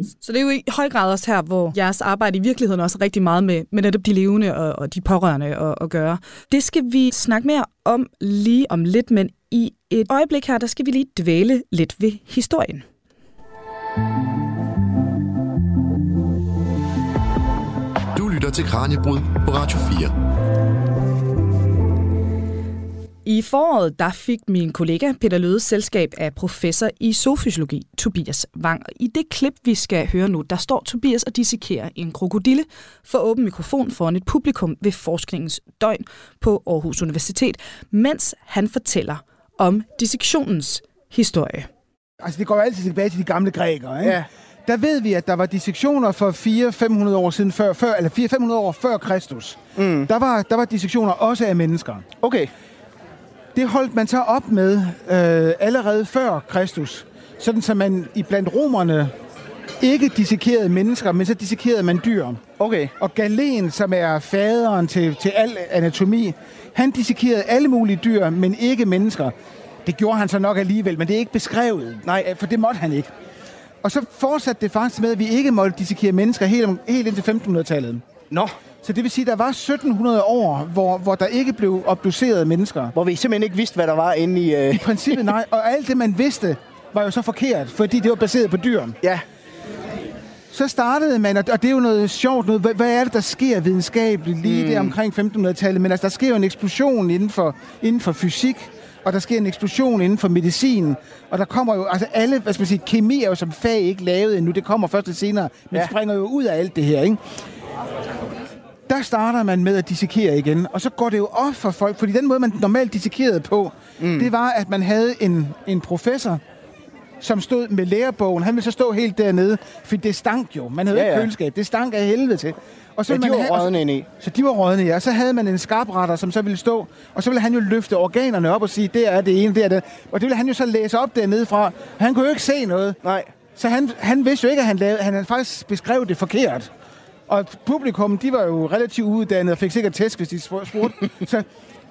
Så det er jo i høj grad også her, hvor jeres arbejde i virkeligheden også er rigtig meget med, med netop de levende og, og de pårørende at, at gøre. Det skal vi snakke mere om lige om lidt, men i et øjeblik her, der skal vi lige dvæle lidt ved historien. Du lytter til Kranjebrud på Radio 4. I foråret der fik min kollega Peter Lødes selskab af professor i zoofysiologi, Tobias Wang. I det klip, vi skal høre nu, der står Tobias og dissekerer en krokodille for åben mikrofon foran et publikum ved forskningens døgn på Aarhus Universitet, mens han fortæller om dissektionens historie. Altså, det går jo altid tilbage til de gamle grækere, ikke? Ja. der ved vi, at der var dissektioner for 400-500 år siden før, før eller 400-500 år før Kristus. Mm. Der, var, der var dissektioner også af mennesker. Okay. Det holdt man så op med øh, allerede før Kristus. Sådan så man i blandt romerne ikke dissekerede mennesker, men så dissekerede man dyr. Okay. Og Galen, som er faderen til, til al anatomi, han dissekerede alle mulige dyr, men ikke mennesker. Det gjorde han så nok alligevel, men det er ikke beskrevet. Nej, for det måtte han ikke. Og så fortsatte det faktisk med, at vi ikke måtte dissekere mennesker helt, helt indtil 1500-tallet. Nå, Så det vil sige, at der var 1700 år, hvor, hvor der ikke blev obduceret mennesker. hvor vi simpelthen ikke vidste, hvad der var inde i... Øh... I princippet nej, og alt det, man vidste, var jo så forkert, fordi det var baseret på dyr. Ja, Så startede man, og det er jo noget sjovt, noget, hvad, hvad er det, der sker videnskabeligt lige mm. der omkring 1500-tallet? Men altså, der sker jo en eksplosion inden for, inden for fysik, og der sker en eksplosion inden for medicin, og der kommer jo, altså alle, hvad skal man sige, kemi er jo som fag ikke lavet endnu, det kommer først lidt senere, men ja. springer jo ud af alt det her, ikke? Der starter man med at dissekere igen, og så går det jo op for folk, fordi den måde, man normalt dissekerede på, mm. det var, at man havde en, en professor, som stod med lærebogen. Han ville så stå helt dernede, for det stank jo. Man havde Ja, ja, køleskab. Det stank af helvede til. Og så Ja, de man var rådne indeni. Så de var rådne, ja. Og så havde man en skarpretter, som så ville stå, og så ville han jo løfte organerne op og sige, det er det ene, det er det. Og det ville han jo så læse op dernede fra. Han kunne jo ikke se noget. nej. Så han, han vidste jo ikke, at han, lavede, han havde faktisk beskrev det forkert. Og publikum, de var jo relativt uddannet og fik sikkert tæsk, hvis de spurgte. *laughs* så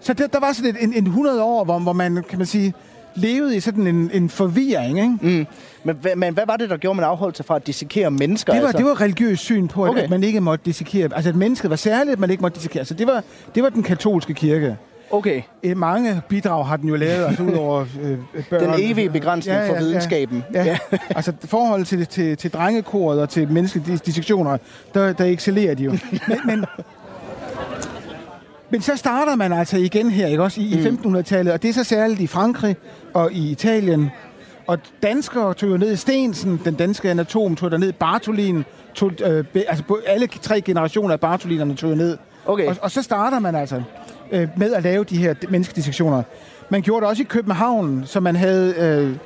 så der, der var sådan et, en, en 100 år, hvor, hvor man, kan man sige, levede i sådan en, en forvirring, ikke? Mm. Men, men hvad var det, der gjorde, man afholdt sig fra at dissekere mennesker? Det var, altså? det var religiøst syn på, at, okay. at man ikke måtte dissekere. Altså, at mennesket var særligt, at man ikke måtte dissekere. Så det var, det var den katolske kirke. Okay, Mange bidrag har den jo lavet, altså ud over øh, *laughs* børn. den evige begrænsning for videnskaben. Ja, ja. ja. *laughs* altså forholdet til, til, til drengekoret og til menneskelige dis- dissektioner, der, der excellerer de jo. Men, men, men så starter man altså igen her, ikke også, i, Mm. i 1500-tallet, og det er så særligt i Frankrig og i Italien. Og danskere tog jo ned i Stensen, den danske anatom, tog der ned Bartolin, tog, øh, altså alle tre generationer af Bartolinerne tog jo ned. Okay. Og, og så starter man altså øh, med at lave de her menneskedissektioner. Man gjorde det også i København, så man havde... Øh,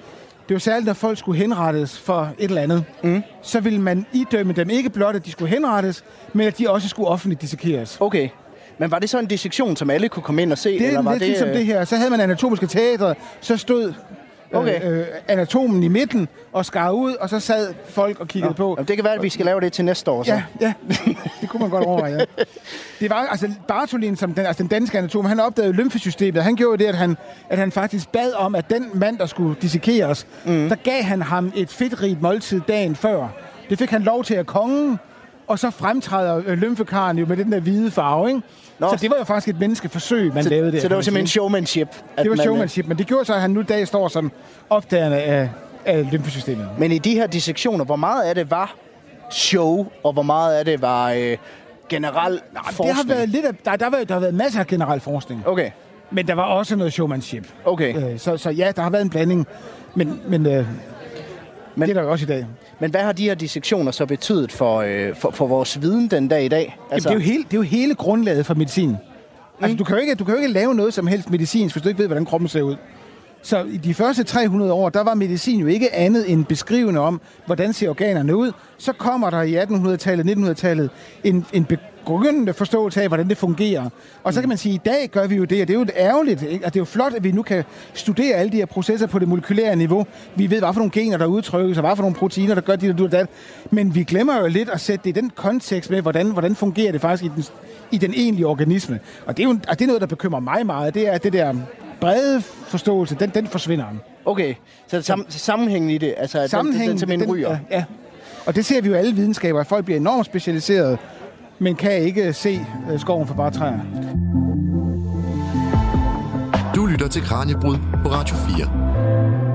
det var særligt, når folk skulle henrettes for et eller andet. Mm. Så ville man idømme dem ikke blot, at de skulle henrettes, men at de også skulle offentligt dissekeres. okay. Men var det så en dissektion, som alle kunne komme ind og se? Det er var lidt det, ligesom øh, det her. Så havde man anatomiske teatre, så stod Okay. øh, øh, anatomen i midten og skar ud, og så sad folk og kiggede på. Jamen, det kan være, at vi skal lave det til næste år. Så. Ja, ja. Det kunne man godt overveje, ja. *laughs* Det var altså Bartolin, som den, altså den danske anatom, han opdagede lymfesystemet. Han gjorde det, at han, at han faktisk bad om, at den mand, der skulle dissekeres, mm. der gav han ham et fedtrigt måltid dagen før. Det fik han lov til af kongen, og så fremtræder øh, lymfekaren jo med den der hvide farve, ikke? Nå. Så det var jo faktisk et menneskeforsøg, man Så, lavede der. så det var simpelthen showmanship. at Det var man, øh, showmanship, men det gjorde så, at han nu i dag står som opdagerne af, af lymfesystemet. Men i de her dissektioner, hvor meget af det var show, og hvor meget af det var øh, generel forskning? Det har været lidt af, der, der, har været, der har været masser af generel forskning. Okay, Men der var også noget showmanship. okay. Øh, så, så ja, der har været en blanding. Men, men, øh, men det er der jo også i dag. Men hvad har de her dissektioner så betydet for, øh, for, for vores viden den dag i dag? Altså, Jamen, det, er jo hele, det er jo hele grundlaget for medicin. Mm. Altså, du kan, jo ikke, du kan jo ikke lave noget som helst medicinsk, hvis du ikke ved, hvordan kroppen ser ud. Så i de første 300 år, der var medicin jo ikke andet end beskrivende om, hvordan ser organerne ud. Så kommer der i 1800-tallet, 1900-tallet en, en begyndende forståelse af, hvordan det fungerer. Og så kan man sige, at i dag gør vi jo det, og det er jo ærgerligt, ikke? og det er jo flot, at vi nu kan studere alle de her processer på det molekylære niveau. Vi ved, hvad for nogle gener, der udtrykkes, og hvad for nogle proteiner, der gør dit og det. Men vi glemmer jo lidt at sætte det i den kontekst med, hvordan, hvordan fungerer det faktisk i den, i den egentlige organisme. Og det er jo og det er noget, der bekymrer mig meget. Det er det der brede forståelse, den, den forsvinder. Okay, så sam, sammenhængen i det, altså at den, den, den simpelthen ryger. Ja, ja. Og det ser vi jo alle videnskaber, at folk bliver enormt specialiseret, men kan ikke se øh, skoven for bare træer. Du lytter til Kranjebrud på Radio 4.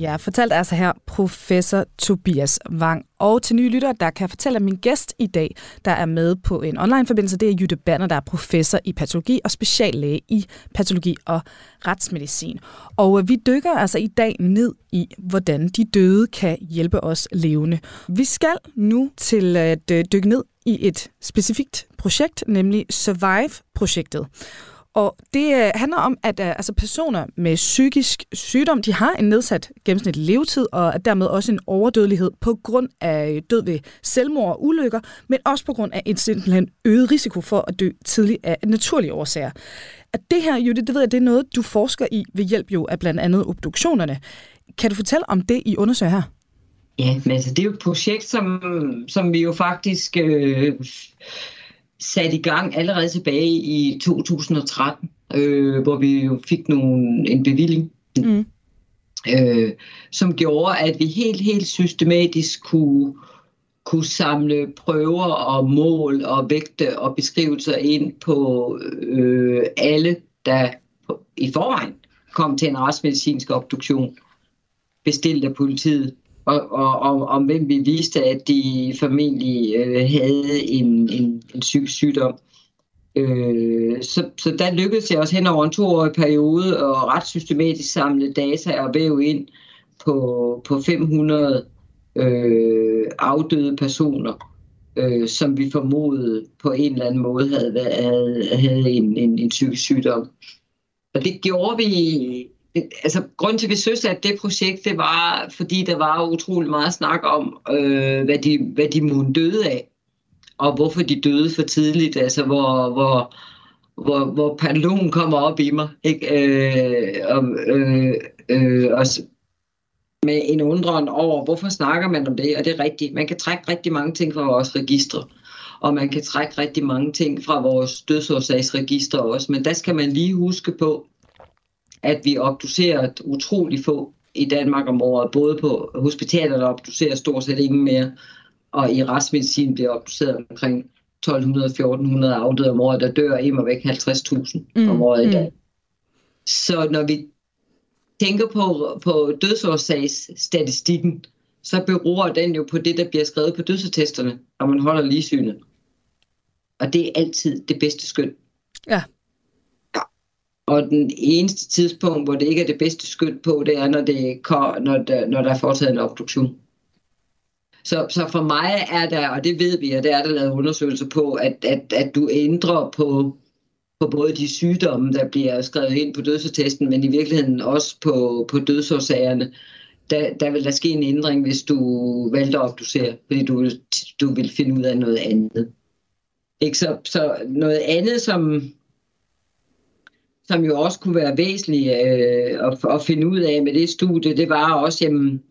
Ja, fortalt altså her professor Tobias Wang. Og til nye lyttere, der kan jeg fortælle, at min gæst i dag, der er med på en online-forbindelse, det er Jytte Banner, der er professor i patologi og speciallæge i patologi og retsmedicin. Og øh, vi dykker altså i dag ned i, hvordan de døde kan hjælpe os levende. Vi skal nu til at øh, dykke ned i et specifikt projekt, nemlig Survive-projektet. Og det øh, handler om, at øh, altså personer med psykisk sygdom, de har en nedsat gennemsnitlig levetid, og dermed også en overdødelighed på grund af øh, død ved selvmord og ulykker, men også på grund af en simpelthen øget risiko for at dø tidligt af naturlige årsager. At det her, Judith, det ved jeg, det er noget, du forsker i ved hjælp jo af blandt andet obduktionerne. Kan du fortælle om det, I undersøger her? Ja, men altså, det er jo et projekt, som, som vi jo faktisk øh, satte i gang allerede tilbage i 2013, øh, hvor vi jo fik nogle, en bevilling, mm. øh, som gjorde, at vi helt, helt systematisk kunne, kunne samle prøver og mål og vægte og beskrivelser ind på øh, alle, der på, i forvejen kom til en retsmedicinsk obduktion, bestilt af politiet og, og, og om hvem vi viste, at de formentlig øh, havde en, en, en psykisk sygdom. Øh, så, så der lykkedes jeg også hen over en toårig periode at ret systematisk samle data og væve ind på, på 500 øh, afdøde personer, øh, som vi formodede på en eller anden måde havde, havde, havde en, en, en psykisk sygdom. Og det gjorde vi Øh, altså, grund til, at vi synes, at det projekt, det var, fordi der var utrolig meget snak om, øh, hvad, de, hvad de måtte døde af, og hvorfor de døde for tidligt, altså hvor, hvor, hvor, hvor pandalogen kommer op i mig, ikke? Øh, og, øh, øh, og med en undren over, hvorfor snakker man om det, og det er rigtigt. Man kan trække rigtig mange ting fra vores registre, og man kan trække rigtig mange ting fra vores dødsårsagsregister også, men der skal man lige huske på, at vi obducerer utrolig få i Danmark om året, både på hospitalerne obducerer stort set ingen mere, og i retsmedicin bliver obduceret omkring 1200-1400 afdøde om året, der dør immer væk 50.000 mm. om året i dag. Mm. Så når vi tænker på, på dødsårsagsstatistikken, så beror den jo på det, der bliver skrevet på dødsattesterne, når man holder lige synet. Og det er altid det bedste skøn. Ja. Og den eneste tidspunkt, hvor det ikke er det bedste skyld på, det er, når, det, når, der, når der er foretaget en obduktion. Så, så for mig er der, og det ved vi, og det er der lavet undersøgelser på, at, at, at du ændrer på, på både de sygdomme, der bliver skrevet ind på dødsattesten, men i virkeligheden også på, på dødsårsagerne. Der, der vil der ske en ændring, hvis du valgte at obducere, fordi du vil, du vil finde ud af noget andet. Ikke? Så, så noget andet, som, som jo også kunne være væsentligt øh, at, at finde ud af med det studie, det var også, jamen,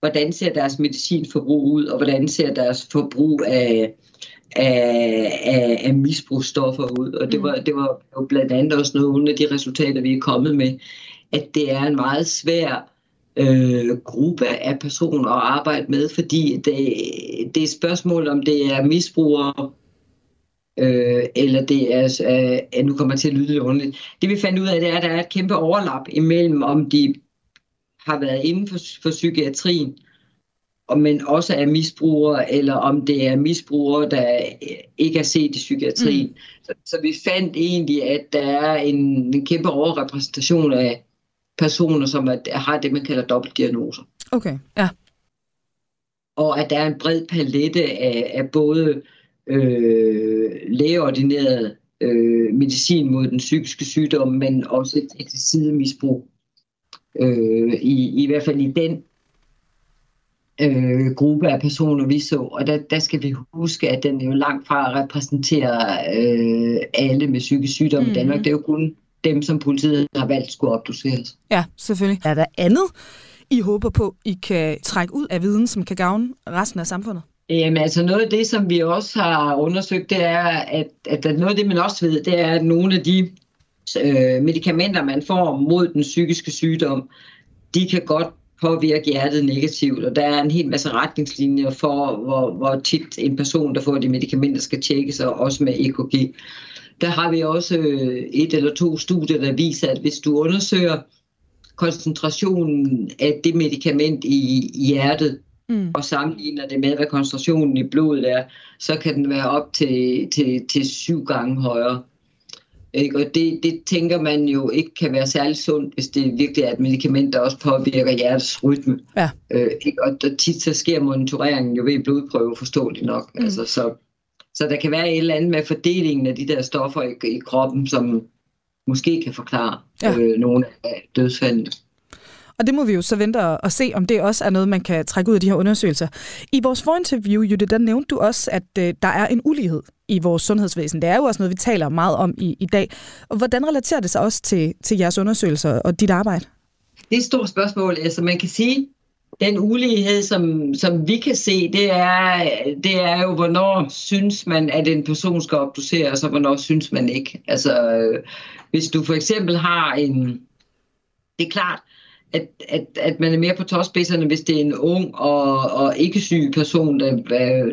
hvordan ser deres medicinforbrug ud, og hvordan ser deres forbrug af, af, af, af misbrugsstoffer ud. Og det mm. var, det var jo blandt andet også nogle af de resultater, vi er kommet med, at det er en meget svær øh, gruppe af personer at arbejde med, fordi det, det er et spørgsmål, om det er misbrugere, øh, eller det er, øh, nu kommer til at lyde lidt ordentligt. Det vi fandt ud af, det er, at der er et kæmpe overlap imellem, om de har været inden for, for psykiatrien, og men også er misbrugere, eller om det er misbrugere, der ikke er set i psykiatrien. Mm. Så, så vi fandt egentlig, at der er en, en kæmpe overrepræsentation af personer, som er, har det, man kalder dobbeltdiagnoser. Okay, ja. Og at der er en bred palette af, af både øh, lægeordineret øh, medicin mod den psykiske sygdom, men også et eksistidmisbrug. Øh, i, I hvert fald i den øh, gruppe af personer, vi så. Og der, der skal vi huske, at den er jo langt fra repræsenterer øh, alle med psykisk sygdom mm. i Danmark. Det er jo kun dem, som politiet har valgt skulle obduceres. Ja, selvfølgelig. Er der andet, I håber på, I kan trække ud af viden, som kan gavne resten af samfundet? Jamen altså noget af det, som vi også har undersøgt, det er, at, at noget af det, man også ved, det er, at nogle af de øh, medicamenter, man får mod den psykiske sygdom, de kan godt påvirke hjertet negativt, og der er en hel masse retningslinjer for, hvor, hvor tit en person, der får de medicamenter, skal tjekkes, og også med EKG. Der har vi også øh, et eller to studier, der viser, at hvis du undersøger koncentrationen af det medicament i hjertet, mm. og sammenligner det med, hvad koncentrationen i blodet er, så kan den være op til, til, til syv gange højere. Ikke? Og det, det tænker man jo ikke kan være særlig sundt, hvis det virkelig er et medicament, der også påvirker hjertets rytme. Ja. Øh, ikke? Og der tit så sker monitoreringen jo ved blodprøve, forståeligt nok. Mm. Altså, så, så der kan være et eller andet med fordelingen af de der stoffer i, i kroppen, som, måske kan forklare ja. øh, nogle af dødsfaldene. Og det må vi jo så vente og se, om det også er noget, man kan trække ud af de her undersøgelser. I vores forinterview, Jytte, der nævnte du også, at øh, der er en ulighed i vores sundhedsvæsen. Det er jo også noget, vi taler meget om i, i dag. Og hvordan relaterer det sig også til, til jeres undersøgelser og dit arbejde? Det er et stort spørgsmål. Altså man kan sige, den ulighed, som, som vi kan se, det er, det er jo, hvornår synes man, at en person skal obduceres, og hvornår synes man ikke. Altså, øh, hvis du for eksempel har en... Det er klart, at, at, at man er mere på tåspidserne, hvis det er en ung og, og ikke syg person, der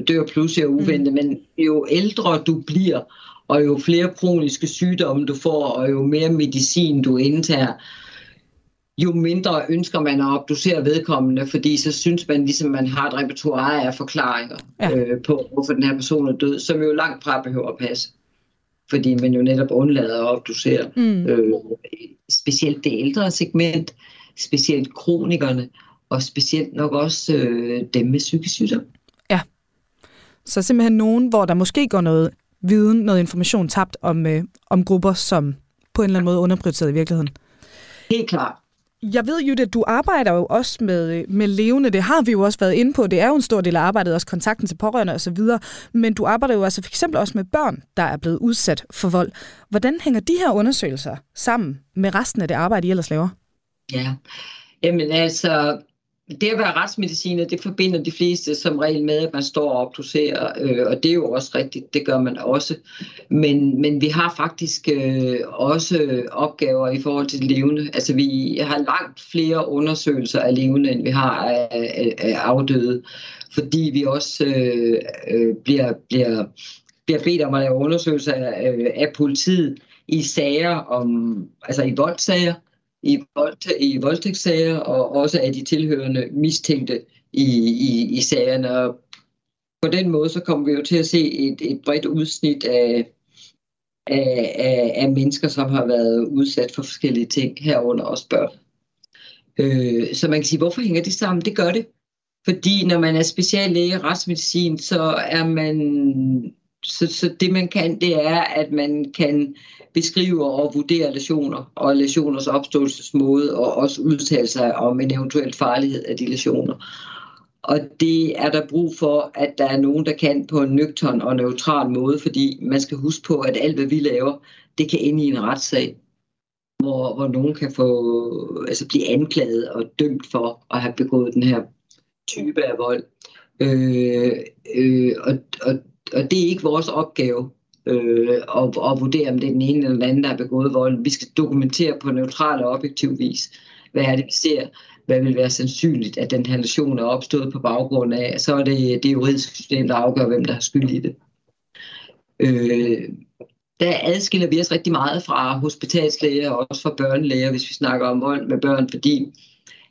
dør pludselig og uventet. Mm. Men jo ældre du bliver, og jo flere kroniske sygdomme du får, og jo mere medicin du indtager, jo mindre ønsker man at obducere vedkommende, fordi så synes man ligesom, man har et repertoire af forklaringer ja. øh, på, hvorfor den her person er død, som jo langt fra behøver at passe. Fordi man jo netop undlader at obducere. Mm. Øh, specielt det ældre segment, specielt kronikerne, og specielt nok også øh, dem med psykisk sygdom. Ja, så simpelthen nogen, hvor der måske går noget viden, noget information tabt om, øh, om grupper, som på en eller anden måde underprioriteret i virkeligheden. Helt klart. Jeg ved jo, at du arbejder jo også med, med levende. Det har vi jo også været inde på. Det er jo en stor del af arbejdet, også kontakten til pårørende osv. Men du arbejder jo altså for eksempel også med børn, der er blevet udsat for vold. Hvordan hænger de her undersøgelser sammen med resten af det arbejde, I ellers laver? Ja, jamen altså, det at være retsmediciner, det forbinder de fleste som regel med, at man står og obducerer, øh, og det er jo også rigtigt, det gør man også. Men, men vi har faktisk øh, også opgaver i forhold til levende. Altså vi har langt flere undersøgelser af levende, end vi har af, af, af afdøde, fordi vi også øh, øh, bliver, bliver, bliver bedt om at lave undersøgelser af, øh, af politiet i sager om, altså i voldssager, i, vold, i voldtægtssager og også af de tilhørende mistænkte i, i, i sagerne. Og på den måde så kommer vi jo til at se et, et bredt udsnit af, af, af, af mennesker, som har været udsat for forskellige ting, herunder også børn. Øh, så man kan sige, hvorfor hænger det sammen? Det gør det. Fordi når man er speciallæge i retsmedicin, så er man så, så det man kan, det er, at man kan beskrive og vurdere lesioner og lesioners opståelsesmåde og også udtale sig om en eventuel farlighed af de lesioner. Og det er der brug for, at der er nogen, der kan på en nøgtern og neutral måde, fordi man skal huske på, at alt, hvad vi laver, det kan ende i en retssag, hvor, hvor nogen kan få, altså blive anklaget og dømt for at have begået den her type af vold. Øh, øh, og, og og det er ikke vores opgave øh, at, at vurdere, om det er den ene eller den anden, der har begået vold. Vi skal dokumentere på neutral og objektiv vis, hvad er det, vi ser, hvad vil være sandsynligt, at den her lesion er opstået på baggrund af, så er det det juridiske system, der afgør, hvem der har skyld i det. Øh, der adskiller vi os rigtig meget fra hospitalslæger og også fra børnelæger, hvis vi snakker om vold med børn, fordi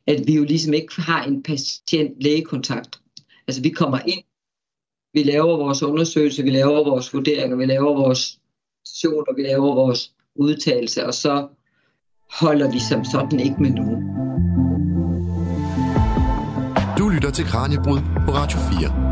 at vi jo ligesom ikke har en patient-lægekontakt. Altså vi kommer ind vi laver vores undersøgelse, vi laver vores vurderinger, vi laver vores sessioner, vi laver vores udtalelse, og så holder vi som sådan ikke med nogen. Du lytter til Kranjebrud på Radio 4.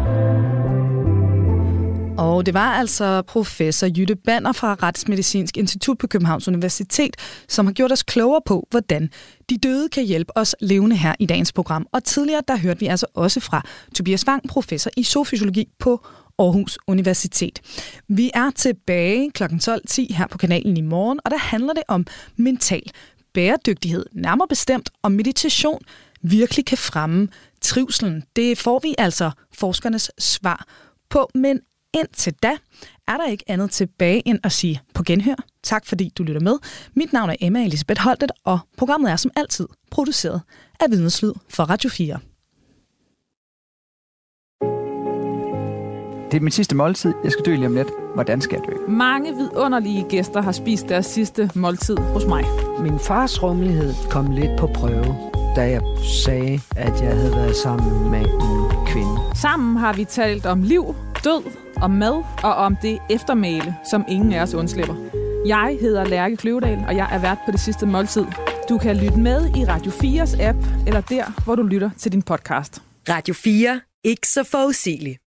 Og det var altså professor Jytte Banner fra Retsmedicinsk Institut på Københavns Universitet, som har gjort os klogere på, hvordan de døde kan hjælpe os levende her i dagens program. Og tidligere, der hørte vi altså også fra Tobias Wang, professor i zoofysiologi på Aarhus Universitet. Vi er tilbage kl. 12.10 her på kanalen i morgen, og der handler det om mental bæredygtighed, nærmere bestemt om meditation virkelig kan fremme trivselen. Det får vi altså forskernes svar på, men indtil da er der ikke andet tilbage end at sige på genhør. Tak fordi du lytter med. Mit navn er Emma Elisabeth Holtet, og programmet er som altid produceret af Vidneslyd for Radio 4. Det er min sidste måltid. Jeg skal dø lige om lidt. Hvordan skal jeg dø? Mange vidunderlige gæster har spist deres sidste måltid hos mig. Min fars rummelighed kom lidt på prøve, da jeg sagde, at jeg havde været sammen med en kvinde. Sammen har vi talt om liv, død, om mad og om det eftermæle, som ingen af os undslipper. Jeg hedder Lærke Kløvedal, og jeg er vært på det sidste måltid. Du kan lytte med i Radio 4's app, eller der, hvor du lytter til din podcast. Radio 4. Ikke så forudsigeligt.